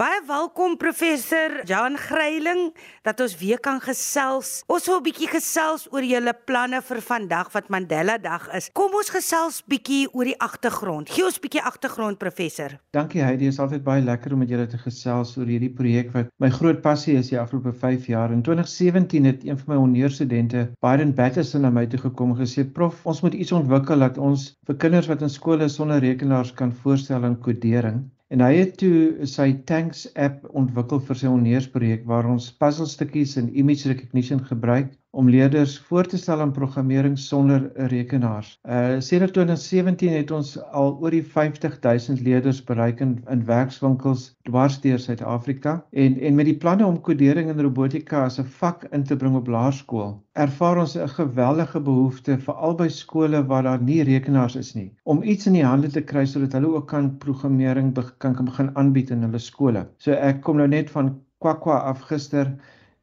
Baie welkom professor Jan Gryiling dat ons weer kan gesels. Ons wil 'n bietjie gesels oor julle planne vir vandag wat Mandela Dag is. Kom ons gesels bietjie oor die agtergrond. Gee ons bietjie agtergrond professor. Dankie Heidi, dit is altyd baie lekker om met julle te gesels oor hierdie projek wat my groot passie is die afgelope 5 jaar. In 2017 het een van my honneurstudente, Biden Batterson, na my toe gekom en gesê: "Prof, ons moet iets ontwikkel dat ons vir kinders wat in skole sonder rekenaars kan voorstel in kodering." En hy het toe sy Tanks app ontwikkel vir sy honneursprojek waar ons puzzelstukkies en image recognition gebruik om leerders voor te stel aan programmering sonder rekenaars. Uh sedert 2017 het ons al oor die 50000 leerders bereik in, in werkswinkels dwarsteer Suid-Afrika en en met die planne om kodering en robotika as 'n vak in te bring op laerskool, ervaar ons 'n geweldige behoefte vir albei skole waar daar nie rekenaars is nie om iets in die hande te kry sodat hulle ook kan programmering kan, kan begin aanbied in hulle skole. So ek kom nou net van Kwakwa af gister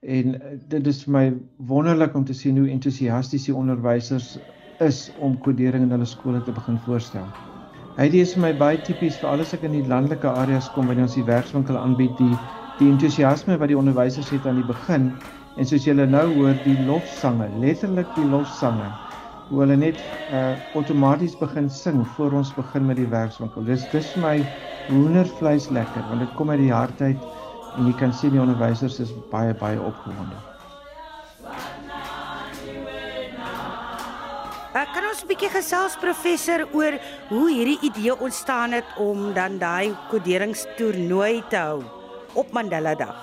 en eh, dit is vir my wonderlik om te sien hoe entoesiasties die onderwysers is om kodering in hulle skole te begin voorstel. Hy dis vir my baie tipies vir alles ek in die landelike areas kom wanneer ons die werkswinkel aanbied die die entoesiasme wat die onderwysers het aan die begin en soos julle nou hoor die lofsange letterlik die lofsange hoe hulle net uh outomaties begin sing voor ons begin met die werkswinkel. Dis dis vir my hoendervleis lekker want dit kom uit die hart uit en jy kan sien die onderwysers is baie baie opgewonde. Ek kan ons 'n bietjie gesels professor oor hoe hierdie idee ontstaan het om dan daai koderingstoernooi te hou op Mandela Dag.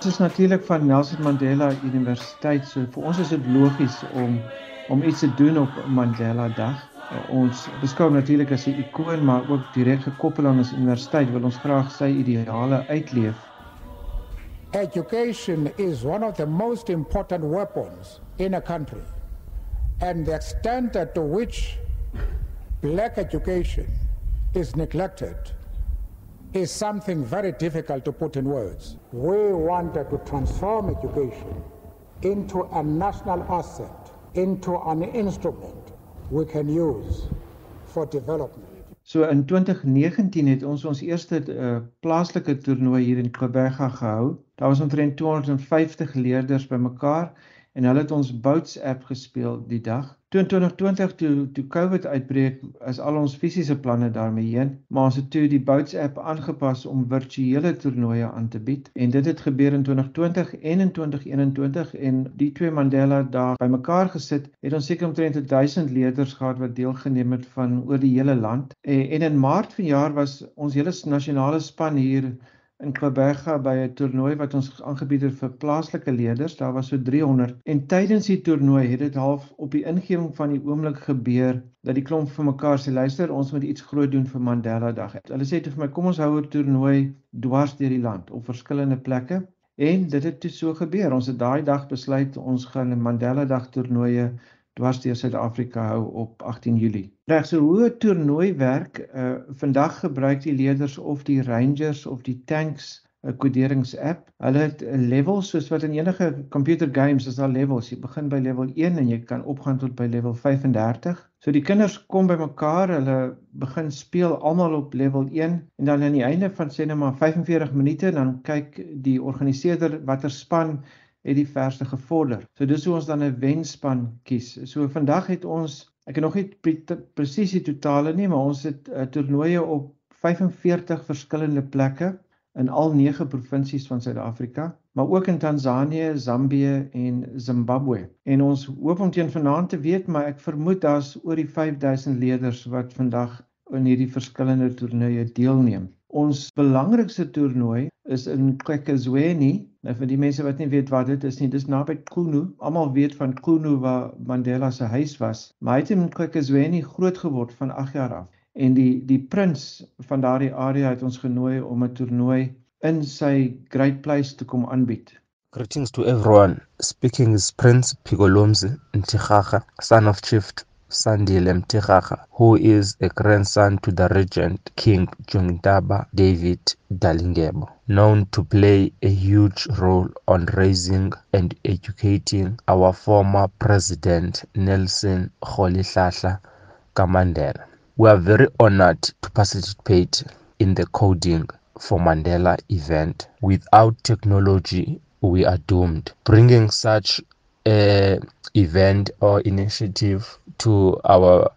Dit is natuurlik van Nelson Mandela Universiteit, so vir ons is dit logies om om iets te doen op Mandela Dag. Ons beskou natuurlik as 'n ikoon, maar ook direk gekoppel aan ons universiteit wil ons graag sy ideale uitleef education is one of the most important weapons in a country. And the extent to which black education is neglected is something very difficult to put in words. We wanted to transform education into a national asset, into an instrument we can use for development. So in 2019 het ons ons eerste uh, plaaslike toernooi hier in Kobega gehou. Daar was omtrent 250 leerders bymekaar en hulle het ons Bouts app gespeel die dag. 2020 toe toe COVID uitbreek, is al ons fisiese planne daarmee heen, maar ons het toe die Bouts app aangepas om virtuele toernooie aan te bied. En dit het gebeur in 2020 en in 2021 en die twee Mandela daar bymekaar gesit, het ons seker omtrent 1000 leerders gehad wat deelgeneem het van oor die hele land. En, en in Maart vanjaar was ons hele nasionale span hier in Kobega by 'n toernooi wat ons aangebied het vir plaaslike leerders. Daar was so 300 en tydens die toernooi het dit half op die ingewing van die oomblik gebeur dat die klomp vir mekaar sê luister, ons moet iets groot doen vir Mandela Dag. Hulle sê vir my, kom ons hou 'n toernooi dwars deur die land op verskillende plekke. En dit het toe so gebeur. Ons het daai dag besluit ons gaan 'n Mandela Dag toernooie dwars deur Suid-Afrika hou op 18 Julie. Reg so hoe 'n toernooi werk, uh vandag gebruik die leerders of die Rangers of die Tanks 'n koderings app. Hulle het 'n level soos wat in enige computer games is daar levels. Jy begin by level 1 en jy kan opgaan tot by level 35. So die kinders kom bymekaar, hulle begin speel almal op level 1 en dan aan die einde van sê net maar 45 minute dan kyk die organiseerder watter span het die verste gevorder. So dis hoe ons dan 'n wenspan kies. So vandag het ons ek het nog nie presies die totale nie, maar ons het uh, toernooie op 45 verskillende plekke in al 9 provinsies van Suid-Afrika, maar ook in Tansanië, Zambië en Zimbabwe. En ons hoop om teen vanaand te weet, maar ek vermoed daar's oor die 5000 leerders wat vandag in hierdie verskillende toernooie deelneem. Ons belangrikste toernooi is in Kwekezweni Nou vir die mense wat nie weet wat dit is nie, dis naby Kunu. Almal weet van Kunu waar Mandela se huis was. Maar hy het in Kwekezweni groot geword van 8 jaar af. En die die prins van daardie area het ons genooi om 'n toernooi in sy great place te kom aanbied. Greetings to everyone. Speaking is Prince Pigolomzi Ntigaga, son of Chief Sandile Mtikhaga, who is a grandson to the regent King Jongdaba David Dalingebo, known to play a huge role on raising and educating our former president Nelson Rolihlahla Mandela. We are very honored to participate in the coding for Mandela event. Without technology, we are doomed. Bringing such a event or initiative to our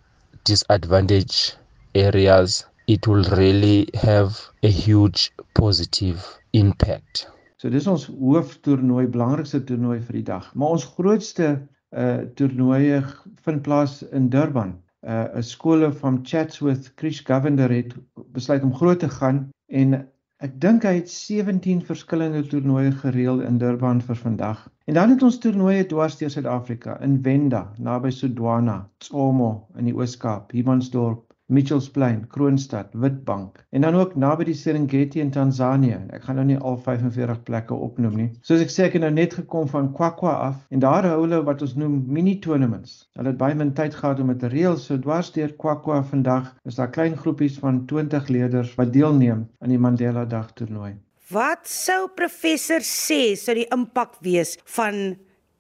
disadvantaged areas, it will really have a huge positive impact. So dis ons hooftoernooi, belangrikste toernooi vir die dag. Maar ons grootste uh toernooie vind plaas in Durban. Uh 'n skole van Chatsworth Krish Governor het besluit om groot te gaan en ek dink hy het 17 verskillende toernooie gereël in Durban vir vandag. En dan het ons toernooie dwars deur Suid-Afrika in Venda, naby Sodwana, Tsomo in die Oos-Kaap, Humansdorp, Mitchells Plain, Kroonstad, Witbank en dan ook naby die Serengeti in Tansanië. Ek gaan nou nie al 45 plekke opnoem nie. Soos ek sê ek het nou net gekom van Kwakwa af en daar hou hulle wat ons noem mini tournaments. Hulle het baie min tyd gehad om dit te reël, so dwars deur Kwakwa vandag is daar klein groepies van 20 leerders wat deelneem aan die Mandela Dag toernooi. Wat sou professor sê sou die impak wees van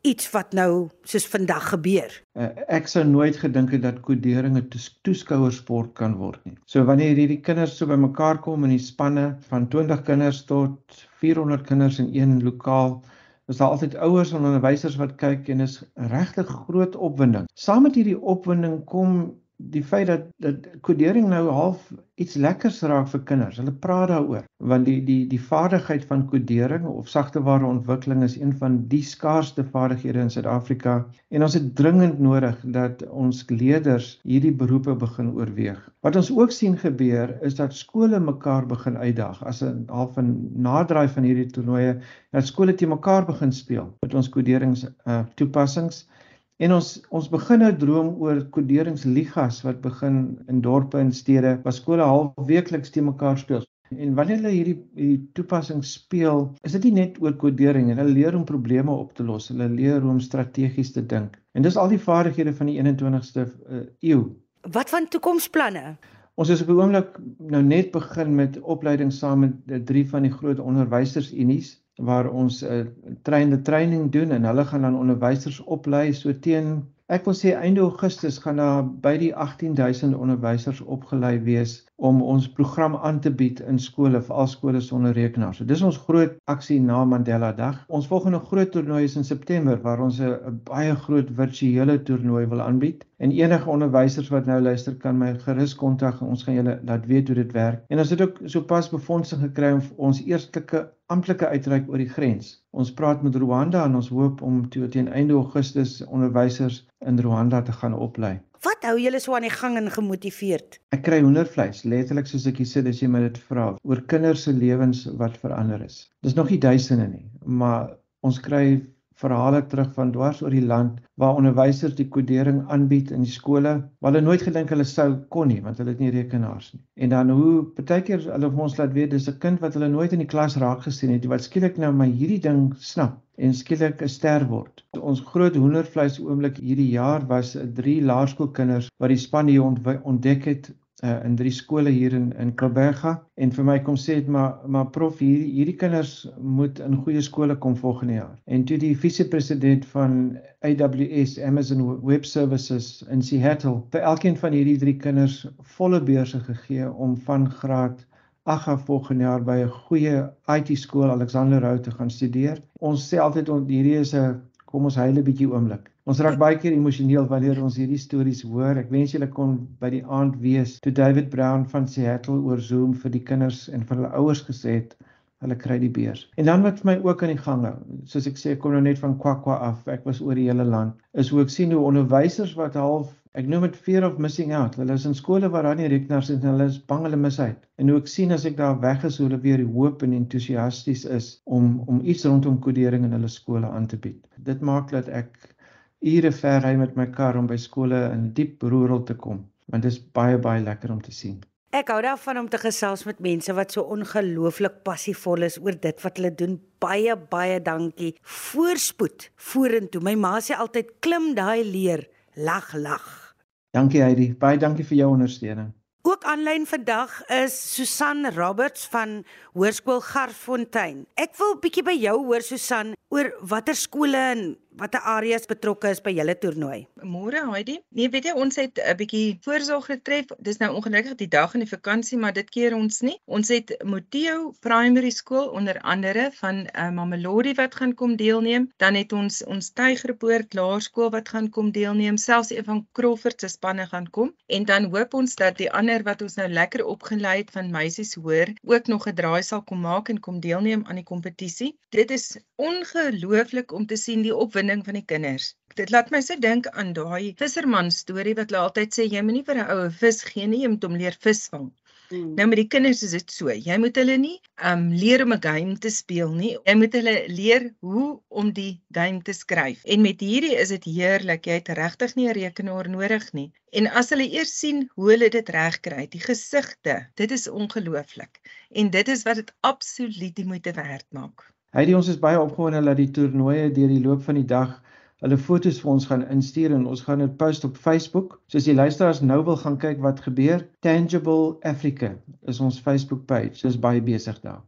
iets wat nou soos vandag gebeur. Uh, ek sou nooit gedink het dat kodering 'n toeskouersport kan word nie. So wanneer hierdie kinders so bymekaar kom in die spanne van 20 kinders tot 400 kinders in een lokaal, is daar altyd ouers en onderwysers wat kyk en is regtig groot opwinding. Saam met hierdie opwinding kom die feit dat dat kodering nou half iets lekkers raak vir kinders. Hulle praat daaroor want die die die vaardigheid van kodering of sagteware ontwikkeling is een van die skaarsste vaardighede in Suid-Afrika en ons het dringend nodig dat ons leerders hierdie beroepe begin oorweeg. Wat ons ook sien gebeur is dat skole mekaar begin uitdaag as 'n half 'n naderdraai van hierdie toernooie dat skole te mekaar begin speel met ons koderings uh, toepassings En ons ons begin nou droom oor koderingsligas wat begin in dorpe en stede waar skole halfweekliks te mekaar speel. En wanneer hulle hierdie hierdie toepassing speel, is dit nie net oor kodering en hulle leer om probleme op te los. Hulle leer hoe om strategies te dink. En dis al die vaardighede van die 21ste uh, eeu. Wat van toekomsplanne? Ons is op die oomblik nou net begin met opleiding saam met drie van die groot onderwysersunies waar ons 'n uh, trainde training doen en hulle gaan dan onderwysers oplei so teen ek wil sê einde Augustus gaan daar by die 18000 onderwysers opgelei wees om ons program aan te bied in skole vir al skole sonder rekenaars. So dis ons groot aksie na Mandela Dag. Ons volgende groot toernooi is in September waar ons 'n baie groot virtuele toernooi wil aanbied. En enige onderwysers wat nou luister kan my gerus kontak en ons gaan julle laat weet hoe dit werk. En ons het ook sopas befondsing gekry om ons eerstelike amptelike uitreik oor die grens. Ons praat met Rwanda en ons hoop om teen einde Augustus onderwysers in Rwanda te gaan oplei. Wat hou julle so aan die gang en gemotiveerd? Ek kry hoendervleis, letterlik soos ek hier sit as jy my dit vra, oor kinders se lewens wat verander is. Dis nog nie duisende nie, maar ons kry verhale terug van dwars oor die land waar onderwysers die kodering aanbied in die skole waar hulle nooit gedink hulle sou kon nie want hulle het nie rekenaars nie. En dan hoe partykeer hulle ons laat weet dis 'n kind wat hulle nooit in die klas raak gesien het wat skielik nou maar hierdie ding snap en skielik 'n ster word. Ons groot hoendervleis oomblik hierdie jaar was drie laerskoolkinders wat die span hier ontdek het uh, in drie skole hier in in Kaberga en vir my kom sê dit maar maar prof hier hierdie kinders moet in goeie skole kom volgende jaar. En toe die vise-president van AWS Amazon Web Services in Seattle vir elkeen van hierdie drie kinders volle beurse gegee om van graad Agga volgende jaar by 'n goeie IT skool Alexander Rou te gaan studeer. Ons sê altyd hierdie is 'n kom ons huil 'n bietjie oomblik. Ons raak baie keer emosioneel wanneer ons hierdie stories hoor. Ek wens julle kon by die aand wees toe David Brown van Seattle oor Zoom vir die kinders en vir hulle ouers gesê het hulle kry die beurs. En dan wat vir my ook aan die gang hou, soos ek sê, ek kom nou net van Kwakwa af. Ek was oor die hele land. Is hoe ek sien hoe onderwysers wat half ek noem dit fear of missing out. Hulle is in skole waar daar nie rekenaars is en hulle is bang hulle mis uit. En hoe ek sien as ek daar weg is hoe hulle weer hoop en entoesiasties is om om iets rondom kodering in hulle skole aan te bied. Dit maak dat ek ure ver ry met my kar om by skole in diep rural te kom, want dit is baie baie lekker om te sien. Ek hou daarvan om te gesels met mense wat so ongelooflik passievol is oor dit wat hulle doen. Baie baie dankie. Voorspoed vorentoe. My ma sê altyd klim daai leer, lag lag. Dankie Heidi. Baie dankie vir jou ondersteuning. Ook aanlyn vandag is Susan Roberts van Hoërskool Garfontein. Ek wil bietjie by jou hoor Susan oor watter skole en watter areas betrokke is by julle toernooi? Môre Heidi. Nee, weet jy ons het 'n bietjie voorsorg getref. Dis nou ongelukkig die dag in die vakansie, maar dit keer ons nie. Ons het Moteo Primary School onder andere van uh, Mamelodi wat gaan kom deelneem. Dan het ons ons Tygerpoort Laerskool wat gaan kom deelneem. Selfs een van Crawford se spanne gaan kom. En dan hoop ons dat die ander wat ons nou lekker opgelei het van meisies hoor, ook nog 'n draai sal kom maak en kom deelneem aan die kompetisie. Dit is ongelooflik om te sien die opwinding van die kinders. Dit laat my so dink aan daai visserman storie wat hulle altyd sê jy moenie vir 'n oue vis gee nie, jy moet hom leer visvang. Mm. Nou met die kinders is dit so. Jy moet hulle nie um leer om 'n game te speel nie. Jy moet hulle leer hoe om die game te skryf. En met hierdie is dit heerlik. Jy het regtig nie 'n rekenaar nodig nie. En as hulle eers sien hoe hulle dit regkry, die gesigte, dit is ongelooflik. En dit is wat dit absoluut die moeite werd maak. Heidi, ons is baie opgewonde dat die toernooie deur die loop van die dag hulle foto's vir ons gaan instuur en ons gaan dit post op Facebook. So as die luisteraars nou wil gaan kyk wat gebeur, Tangible Africa is ons Facebook page. Dis baie besig daar.